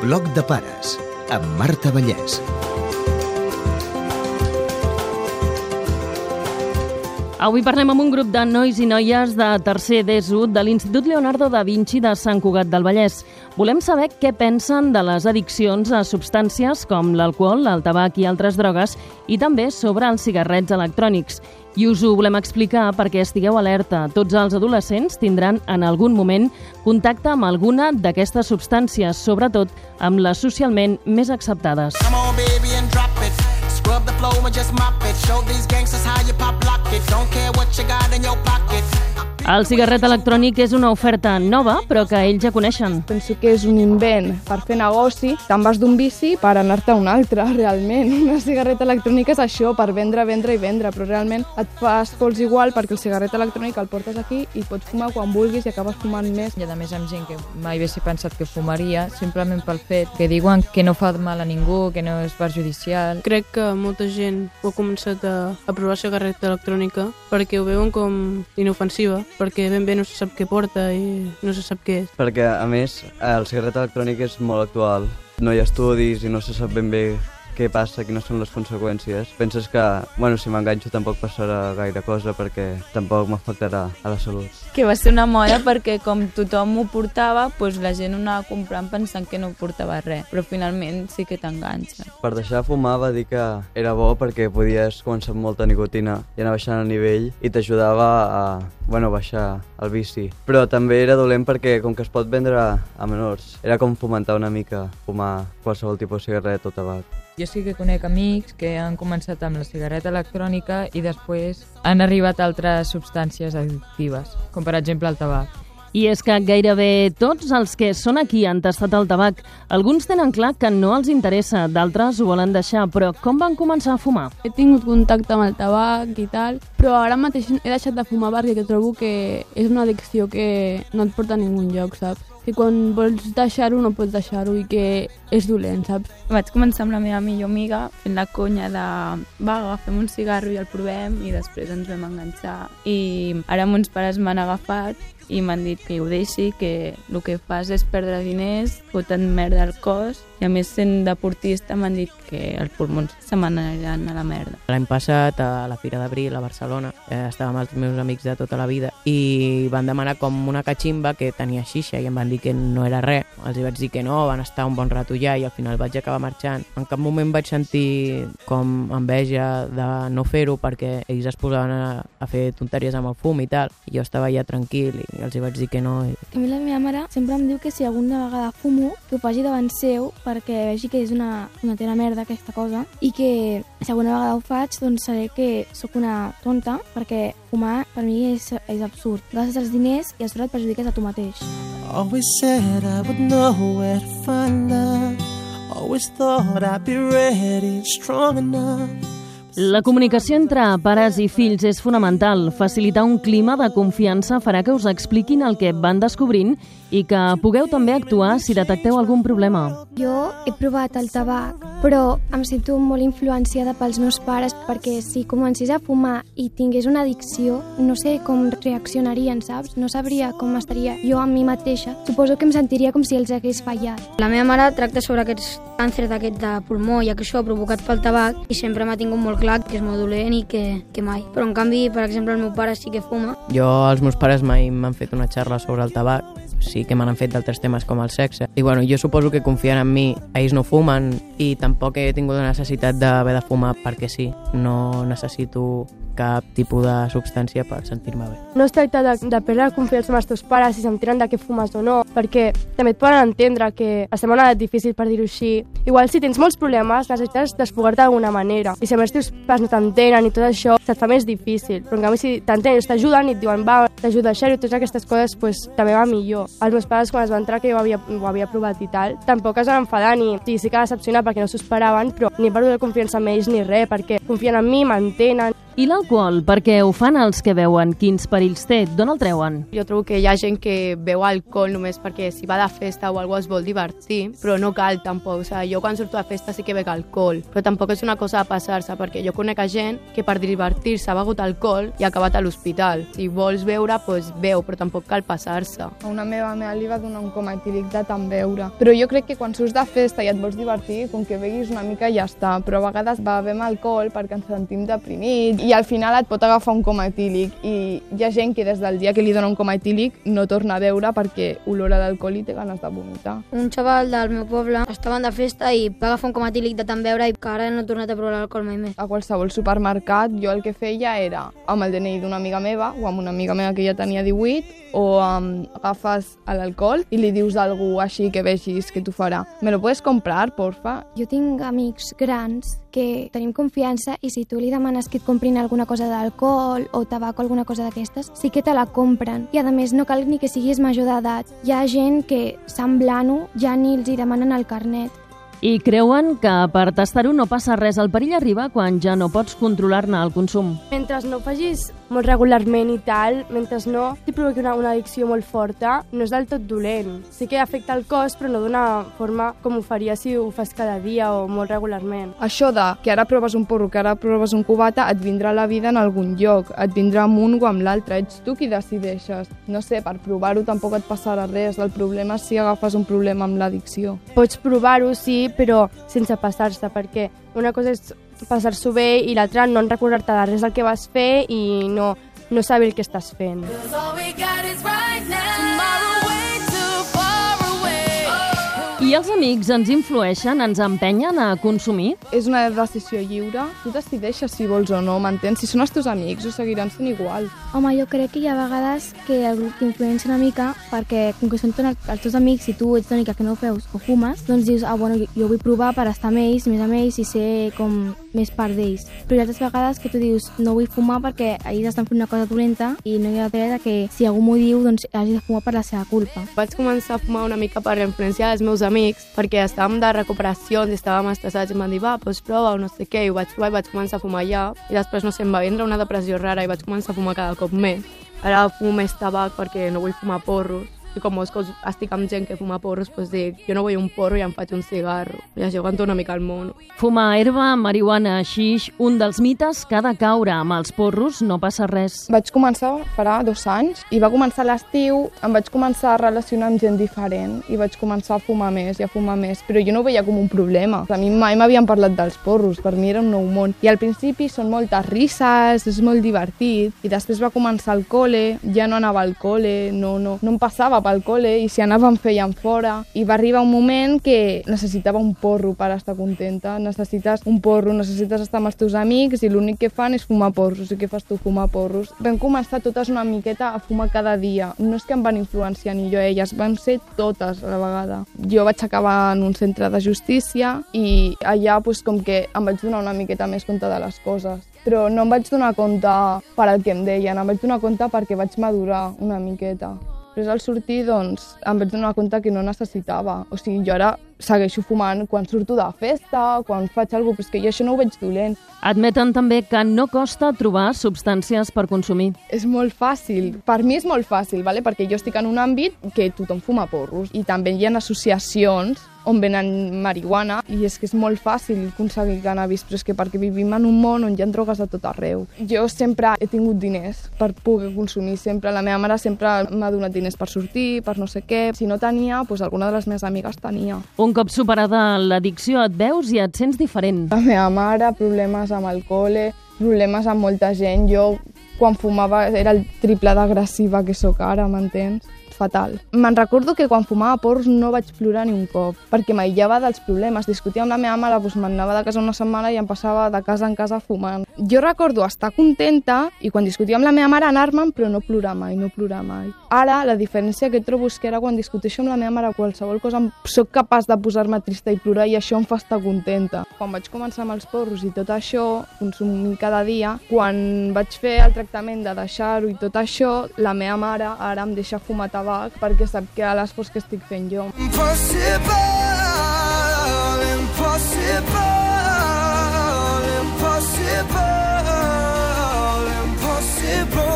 Bloc de pares amb Marta Vallès. Avui parlem amb un grup de nois i noies de tercer d'ESO de l'Institut Leonardo da Vinci de Sant Cugat del Vallès. Volem saber què pensen de les addiccions a substàncies com l'alcohol, el tabac i altres drogues i també sobre els cigarrets electrònics. I us ho volem explicar perquè estigueu alerta. Tots els adolescents tindran en algun moment contacte amb alguna d'aquestes substàncies, sobretot amb les socialment més acceptades. Come on, baby. Scrub the flow and just mop it. Show these gangsters how you pop lock it. Don't care what you got in your pocket. El cigarret electrònic és una oferta nova, però que ells ja coneixen. Penso que és un invent per fer negoci. Te'n vas d'un bici per anar-te a un altre, realment. Una cigarreta electrònica és això, per vendre, vendre i vendre, però realment et fas pols igual perquè el cigarret electrònic el portes aquí i pots fumar quan vulguis i acabes fumant més. I a més amb gent que mai haguessi pensat que fumaria, simplement pel fet que diuen que no fa mal a ningú, que no és perjudicial. Crec que molta gent ho ha començat a, a provar cigarreta electrònica perquè ho veuen com inofensiva, perquè ben bé no se sap què porta i no se sap què és. Perquè, a més, el cigarret electrònic és molt actual. No hi ha estudis i no se sap ben bé què passa, quines són les conseqüències. Penses que, bueno, si m'enganxo tampoc passarà gaire cosa perquè tampoc m'afectarà a la salut. Que va ser una moda perquè com tothom ho portava, doncs la gent ho anava comprant pensant que no portava res, però finalment sí que t'enganxa. Per deixar de fumar va dir que era bo perquè podies començar amb molta nicotina i anar baixant el nivell i t'ajudava a bueno, baixar el vici. Però també era dolent perquè com que es pot vendre a menors, era com fomentar una mica fumar qualsevol tipus de cigarret o tabac. Jo sí que conec amics que han començat amb la cigarreta electrònica i després han arribat a altres substàncies addictives, com per exemple el tabac. I és que gairebé tots els que són aquí han tastat el tabac. Alguns tenen clar que no els interessa, d'altres ho volen deixar, però com van començar a fumar? He tingut contacte amb el tabac i tal, però ara mateix he deixat de fumar perquè trobo que és una addicció que no et porta a ningun lloc, saps? Que quan vols deixar-ho no pots deixar-ho i que és dolent, saps? Vaig començar amb la meva millor amiga fent la conya de va, agafem un cigarro i el provem i després ens vam enganxar i ara mons pares m'han agafat i m'han dit que ho deixi, que el que fas és perdre diners, foten merda al cos i a més sent deportista m'han dit que els pulmons se m'aniran a la merda. L'any passat a la Fira d'Abril a Barcelona eh, estàvem els meus amics de tota la vida i van demanar com una catximba que tenia xixa i em van dir que no era res. Els vaig dir que no, van estar un bon rato ja i al final vaig acabar marxant. En cap moment vaig sentir com enveja de no fer-ho perquè ells es posaven a, a fer tonteries amb el fum i tal i jo estava ja tranquil i els hi vaig dir que no. I... A mi la meva mare sempre em diu que si alguna vegada fumo, que ho faci davant seu perquè vegi que és una, una tera merda aquesta cosa i que si alguna vegada ho faig doncs seré que sóc una tonta perquè fumar per mi és, és absurd. Gastes els diners i a sobre et perjudiques a tu mateix. Always said I would know where to find love. Always thought I'd be ready, strong enough. La comunicació entre pares i fills és fonamental. Facilitar un clima de confiança farà que us expliquin el que van descobrint i que pugueu també actuar si detecteu algun problema. Jo he provat el tabac, però em sento molt influenciada pels meus pares perquè si comencés a fumar i tingués una addicció, no sé com reaccionarien, saps? No sabria com estaria jo amb mi mateixa. Suposo que em sentiria com si els hagués fallat. La meva mare tracta sobre aquests càncers d'aquest de pulmó i que això provocat pel tabac i sempre m'ha tingut molt clar que és molt dolent i que, que mai. Però en canvi, per exemple, el meu pare sí que fuma. Jo, els meus pares mai m'han fet una xarra sobre el tabac, sí que m'han fet d'altres temes com el sexe. I bueno, jo suposo que confien en mi, ells no fumen i tampoc he tingut la necessitat d'haver de fumar perquè sí. No necessito cap tipus de substància per sentir-me bé. No es tracta de, de perdre la confiança amb els teus pares si s'entenen de què fumes o no, perquè també et poden entendre que estem en una edat difícil per dir-ho així. Igual si tens molts problemes necessites desfogar-te d'alguna manera i si els teus pares no t'entenen i tot això se't fa més difícil, però en canvi si t'entenen, t'ajuden i et diuen va, t'ajuda a deixar-ho, totes aquestes coses pues, també va millor. Els meus pares quan es van entrar que jo ho havia, ho havia provat i tal, tampoc es van enfadar ni sí, sí que decepcionar perquè no s'ho esperaven, però ni he perdut la confiança en ells ni res, perquè confien en mi, m'entenen, I l'alcohol, perquè ho fan els que veuen quins perills té, d'on el treuen? Jo trobo que hi ha gent que beu alcohol només perquè si va de festa o algú es vol divertir, però no cal tampoc. O sigui, jo quan surto de festa sí que bec alcohol, però tampoc és una cosa de passar-se, perquè jo conec a gent que per divertir-se ha begut alcohol i ha acabat a l'hospital. Si vols beure, doncs beu, però tampoc cal passar-se. A una meva meva li va donar un coma etílic de tant beure. Però jo crec que quan surts de festa i et vols divertir, com que beguis una mica ja està, però a vegades bevem alcohol perquè ens sentim deprimits i al final et pot agafar un coma etílic i hi ha gent que des del dia que li dona un coma etílic no torna a beure perquè olora d'alcohol i té ganes de vomitar. Un xaval del meu poble estaven de festa i va agafar un coma etílic de tant beure i que ara no ha tornat a provar l'alcohol mai més. A qualsevol supermercat jo el que feia era amb el DNI d'una amiga meva o amb una amiga meva que ja tenia 18 o um, agafes l'alcohol i li dius a algú així que vegis que t'ho farà. Me lo puedes comprar, porfa? Jo tinc amics grans que tenim confiança i si tu li demanes que et comprin alguna cosa d'alcohol o tabac o alguna cosa d'aquestes, sí que te la compren. I a més no cal ni que siguis major d'edat. Hi ha gent que semblant-ho ja ni els hi demanen el carnet. I creuen que per tastar-ho no passa res. El perill arriba quan ja no pots controlar-ne el consum. Mentre no facis molt regularment i tal, mentre no t'hi provoqui una, una addicció molt forta, no és del tot dolent. Sí que afecta el cos, però no d'una forma com ho faria si ho fas cada dia o molt regularment. Això de que ara proves un porro, que ara proves un cubata, et vindrà la vida en algun lloc, et vindrà amb un o amb l'altre, ets tu qui decideixes. No sé, per provar-ho tampoc et passarà res, el problema és si agafes un problema amb l'addicció. Pots provar-ho, sí, però sense passar-se, perquè una cosa és passar-s'ho bé i l'altra no en recordar-te de res del que vas fer i no, no saber el que estàs fent. I els amics ens influeixen, ens empenyen a consumir? És una decisió lliure. Tu decideixes si vols o no, m'entens? Si són els teus amics, ho seguiran sent igual. Home, jo crec que hi ha vegades que el grup t'influencia una mica perquè com que són els teus amics i tu ets l'única que no ho feus o fumes, doncs dius, ah, bueno, jo vull provar per estar amb ells, més amb ells i ser com més part d'ells. Però hi ha altres vegades que tu dius, no vull fumar perquè ells estan fent una cosa dolenta i no hi ha dret que si algú m'ho diu, doncs hagi de fumar per la seva culpa. Vaig començar a fumar una mica per influenciar els meus amics perquè estàvem de recuperacions i estàvem estressats i em van dir, va, doncs prova o no sé què, i ho vaig provar i vaig començar a fumar ja i després, no sé, em va vindre una depressió rara i vaig començar a fumar cada cop més. Ara fumo més tabac perquè no vull fumar porros i com veus que estic amb gent que fuma porros, doncs dic, jo no vull un porro i em faig un cigarro. I això aguanto una mica el món. Fumar herba, marihuana, xix, un dels mites que ha de caure amb els porros no passa res. Vaig començar farà dos anys i va començar l'estiu, em vaig començar a relacionar amb gent diferent i vaig començar a fumar més i a fumar més, però jo no ho veia com un problema. A mi mai m'havien parlat dels porros, per mi era un nou món. I al principi són moltes risses, és molt divertit, i després va començar el col·le, ja no anava al col·le, no, no, no em passava pel col·le i si anàvem feien fora. I va arribar un moment que necessitava un porro per estar contenta, necessites un porro, necessites estar amb els teus amics i l'únic que fan és fumar porros. I què fas tu, fumar porros. Vam començar totes una miqueta a fumar cada dia, no és que em van influenciar ni jo elles, van ser totes a la vegada. Jo vaig acabar en un centre de justícia i allà pues, com que em vaig donar una miqueta més compte de les coses. Però no em vaig donar compte per al que em deien, em vaig donar compte perquè vaig madurar una miqueta. Després al sortir, doncs, em vaig donar compte que no necessitava. O sigui, jo ara segueixo fumant quan surto de festa, quan faig alguna cosa, però és que jo això no ho veig dolent. Admeten també que no costa trobar substàncies per consumir. És molt fàcil. Per mi és molt fàcil, vale? perquè jo estic en un àmbit que tothom fuma porros i també hi ha associacions on venen marihuana i és que és molt fàcil aconseguir cannabis, però és que perquè vivim en un món on hi ha drogues a tot arreu. Jo sempre he tingut diners per poder consumir, sempre. La meva mare sempre m'ha donat diners per sortir, per no sé què. Si no tenia, doncs alguna de les meves amigues tenia. Un cop superada l'addicció et veus i et sents diferent. La meva mare, problemes amb el col·le, problemes amb molta gent. Jo, quan fumava, era el triple d'agressiva que sóc ara, m'entens? Fatal. Me'n recordo que quan fumava porros no vaig plorar ni un cop, perquè m'aïllava dels problemes. Discutia amb la meva mare, doncs m'anava de casa una setmana i em passava de casa en casa fumant. Jo recordo estar contenta i quan discutia amb la meva mare anar-me'n, però no plorar mai, no plorar mai. Ara, la diferència que trobo és que ara quan discuteixo amb la meva mare qualsevol cosa, sóc capaç de posar-me trista i plorar i això em fa estar contenta. Quan vaig començar amb els porros i tot això, consumint cada dia, quan vaig fer el tractament de deixar-ho i tot això, la meva mare ara em deixa fumar tabac tabac perquè sap que a l'esforç que estic fent jo. Impossible, impossible, impossible, impossible.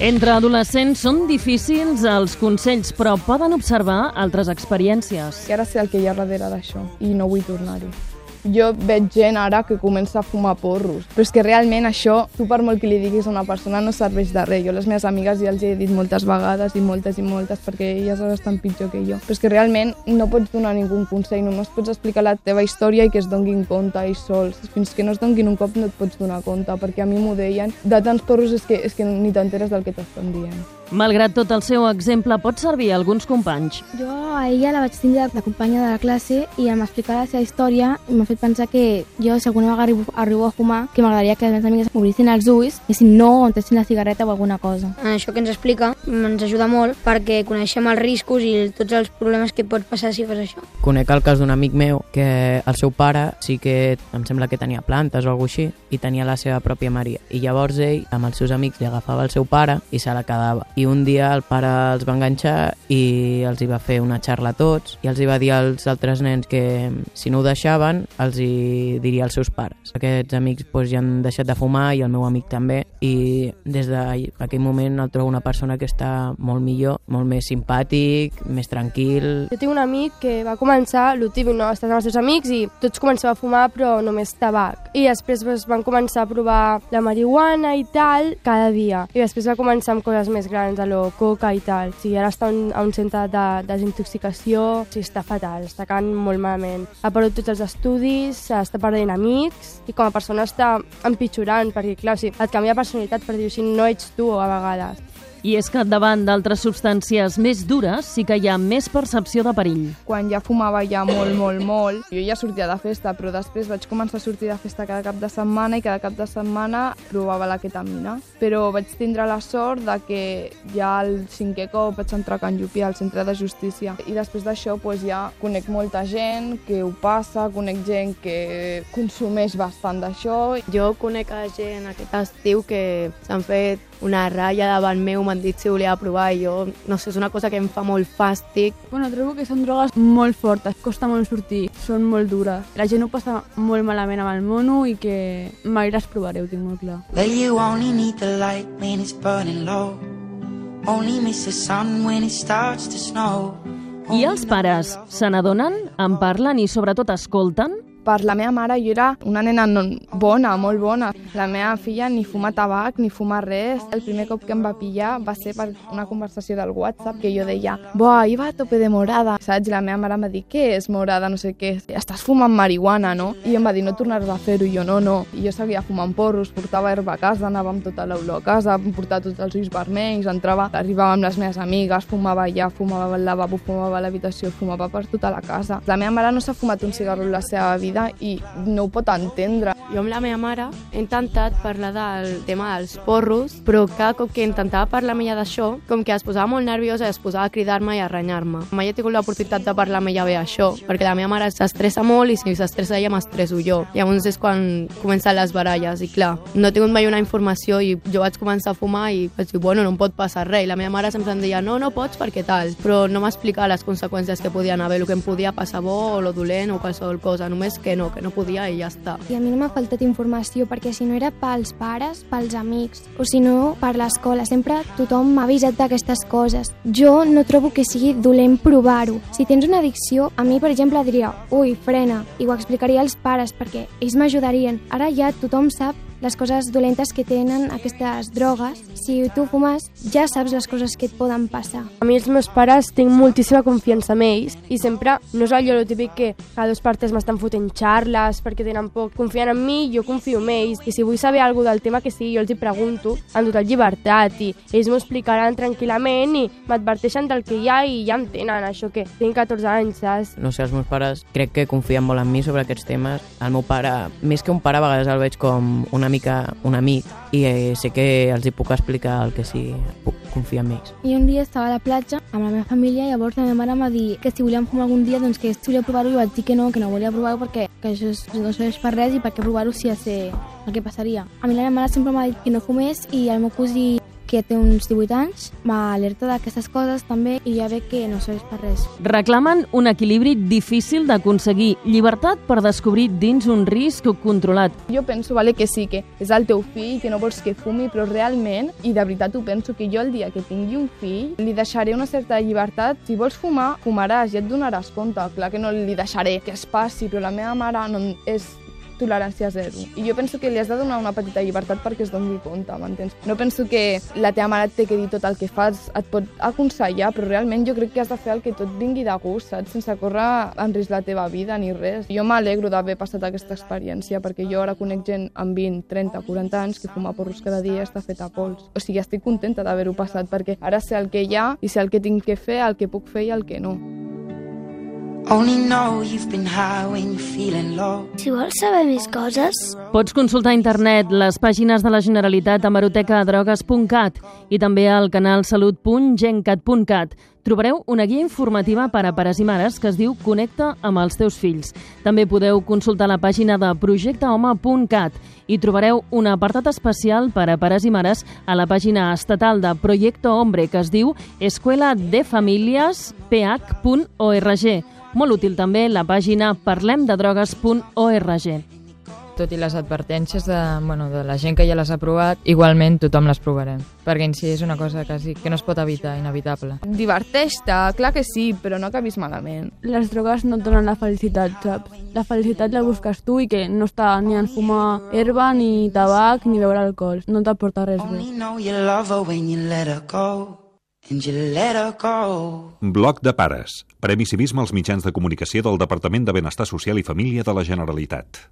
Entre adolescents són difícils els consells, però poden observar altres experiències. I ara sé el que hi ha darrere d'això i no vull tornar-hi. Jo veig gent ara que comença a fumar porros, però és que realment això, tu per molt que li diguis a una persona, no serveix de res. Jo les meves amigues ja els he dit moltes vegades i moltes i moltes perquè elles ara estan pitjor que jo. Però és que realment no pots donar ningú consell, només pots explicar la teva història i que es donguin compte ells sols. Fins que no es donguin un cop no et pots donar compte, perquè a mi m'ho deien. De tants porros és que, és que ni t'enteres del que t'estan dient. Malgrat tot el seu exemple, pot servir a alguns companys. Jo a ella la vaig tindre de companya de la classe i em va explicar la seva història i m'ha fet pensar que jo, si alguna vegada arribo, arribo a fumar, que m'agradaria que les meves amigues m'obrissin els ulls i si no, entessin la cigarreta o alguna cosa. Això que ens explica ens ajuda molt perquè coneixem els riscos i tots els problemes que pot passar si fas això. Conec el cas d'un amic meu que el seu pare sí que em sembla que tenia plantes o alguna així i tenia la seva pròpia Maria. I llavors ell, amb els seus amics, li agafava el seu pare i se la quedava. I un dia el pare els va enganxar i els hi va fer una xarra a tots i els hi va dir als altres nens que si no ho deixaven els hi diria als seus pares. Aquests amics doncs, ja han deixat de fumar i el meu amic també i des d'aquell moment el trobo una persona que està molt millor, molt més simpàtic, més tranquil. Jo tinc un amic que va començar, el típic, no? Estàs amb els seus amics i tots comencem a fumar però només tabac. I després doncs, van començar a provar la marihuana i tal cada dia. I després va començar amb coses més grans, a lo coca i tal. O sigui, ara està un, a un centre de desintoxicació, o sigui, està fatal, està quedant molt malament. Ha perdut tots els estudis, està perdent amics i com a persona està empitjorant, perquè clar, o sigui, et canvia personalitat per dir així, no ets tu a vegades. I és que davant d'altres substàncies més dures sí que hi ha més percepció de perill. Quan ja fumava ja molt, molt, molt, jo ja sortia de festa, però després vaig començar a sortir de festa cada cap de setmana i cada cap de setmana provava la ketamina. Però vaig tindre la sort de que ja el cinquè cop vaig entrar a Can Llupi, al centre de justícia. I després d'això pues, ja conec molta gent que ho passa, conec gent que consumeix bastant d'això. Jo conec a gent aquest estiu que s'han fet una ratlla davant meu, m'han dit si volia provar i jo, no sé, és una cosa que em fa molt fàstic. Bueno, trobo que són drogues molt fortes, costa molt sortir, són molt dures. La gent ho passa molt malament amb el mono i que mai les provaré, ho tinc molt clar. Well, you only need the light when it's burning low. Only miss the sun when it starts to snow. I els pares se n'adonen, en parlen i sobretot escolten? Per la meva mare jo era una nena bona, molt bona. La meva filla ni fuma tabac ni fuma res. El primer cop que em va pillar va ser per una conversació del WhatsApp que jo deia «Buah, iba a tope de morada», saps? I la meva mare em va dir «Què és morada? No sé què. Estàs fumant marihuana, no?» I em va dir «No tornaràs a fer-ho». I jo «No, no». I jo seguia fumant porros, portava herba a casa, anava amb tota l'olor a casa, em portava tots els ulls vermells, entrava, arribava amb les meves amigues, fumava allà, fumava al lavabo, fumava a l'habitació, fumava per tota la casa. La meva mare no s'ha fumat un cigarro en la seva vida i no ho pot entendre. Jo amb la meva mare he intentat parlar del tema dels porros, però cada cop que intentava parlar amb ella d'això, com que es posava molt nerviosa i es posava a cridar-me i a renyar-me. Mai he tingut l'oportunitat de parlar amb ella bé això, perquè la meva mare s'estressa molt i si s'estressa ella m'estresso jo. Llavors és quan comencen les baralles i clar, no he tingut mai una informació i jo vaig començar a fumar i vaig dir, bueno, no em pot passar res. I la meva mare sempre em deia, no, no pots perquè tal, però no m'explicava les conseqüències que podien haver, el que em podia passar bo o lo dolent o qualsevol cosa, només que no, que no podia i ja està. I a mi no m'ha faltat informació perquè si no era pels pares, pels amics o si no per l'escola, sempre tothom m'ha avisat d'aquestes coses. Jo no trobo que sigui dolent provar-ho. Si tens una addicció, a mi per exemple diria, ui, frena, i ho explicaria als pares perquè ells m'ajudarien. Ara ja tothom sap les coses dolentes que tenen aquestes drogues. Si tu fumes, ja saps les coses que et poden passar. A mi els meus pares tinc moltíssima confiança en ells i sempre no és allò típic que cada dos partes m'estan fotent xarles perquè tenen por. Confien en mi, jo confio en ells i si vull saber alguna del tema que sigui, jo els hi pregunto amb total llibertat i ells m'ho explicaran tranquil·lament i m'adverteixen del que hi ha i ja entenen això que tinc 14 anys, saps? No sé, els meus pares crec que confien molt en mi sobre aquests temes. El meu pare, més que un pare, a vegades el veig com una mica un amic i eh, sé que els hi puc explicar el que sí puc confiar en ells. I un dia estava a la platja amb la meva família i llavors la meva mare em va dir que si volíem fumar algun dia, doncs que si volia provar-ho i vaig dir que no, que no volia provar-ho perquè que això és, no serveix per res i per què provar-ho si ja sé el que passaria. A mi la meva mare sempre m'ha dit que no fumés i el meu cosí que té uns 18 anys, m'alerta d'aquestes coses també i ja veig que no serveix per res. Reclamen un equilibri difícil d'aconseguir, llibertat per descobrir dins un risc controlat. Jo penso vale, que sí, que és el teu fill, que no vols que fumi, però realment, i de veritat ho penso, que jo el dia que tingui un fill li deixaré una certa llibertat. Si vols fumar, fumaràs i et donaràs compte. Clar que no li deixaré que es passi, però la meva mare no és tolerància zero. I jo penso que li has de donar una petita llibertat perquè es doni compte, m'entens? No penso que la teva mare et té que dir tot el que fas, et pot aconsellar, però realment jo crec que has de fer el que tot vingui de gust, saps? Sense córrer en risc la teva vida ni res. Jo m'alegro d'haver passat aquesta experiència perquè jo ara conec gent amb 20, 30, 40 anys que fuma porros cada dia està feta a pols. O sigui, estic contenta d'haver-ho passat perquè ara sé el que hi ha i sé el que tinc que fer, el que puc fer i el que no. Only know you've been high when you're feeling low. Si vols saber més coses, Pots consultar a internet les pàgines de la Generalitat a marotecadrogues.cat i també al canal salut.gencat.cat. Trobareu una guia informativa per a pares i mares que es diu Connecta amb els teus fills. També podeu consultar la pàgina de projectehome.cat i trobareu un apartat especial per a pares i mares a la pàgina estatal de Proyecto Hombre que es diu Escuela de Famílies ph.org. Molt útil també la pàgina parlemdedrogues.org. Tot i les advertències de, bueno, de la gent que ja les ha provat, igualment tothom les provarem, perquè en si és una cosa quasi que no es pot evitar, inevitable. Diverteix-te, clar que sí, però no acabis malament. Les drogues no et donen la felicitat, saps? La felicitat la busques tu i que no està ni en fumar herba, ni tabac, ni beure alcohol. No t'aporta res bé. Bloc de pares. Premi Civisme als mitjans de comunicació del Departament de Benestar Social i Família de la Generalitat.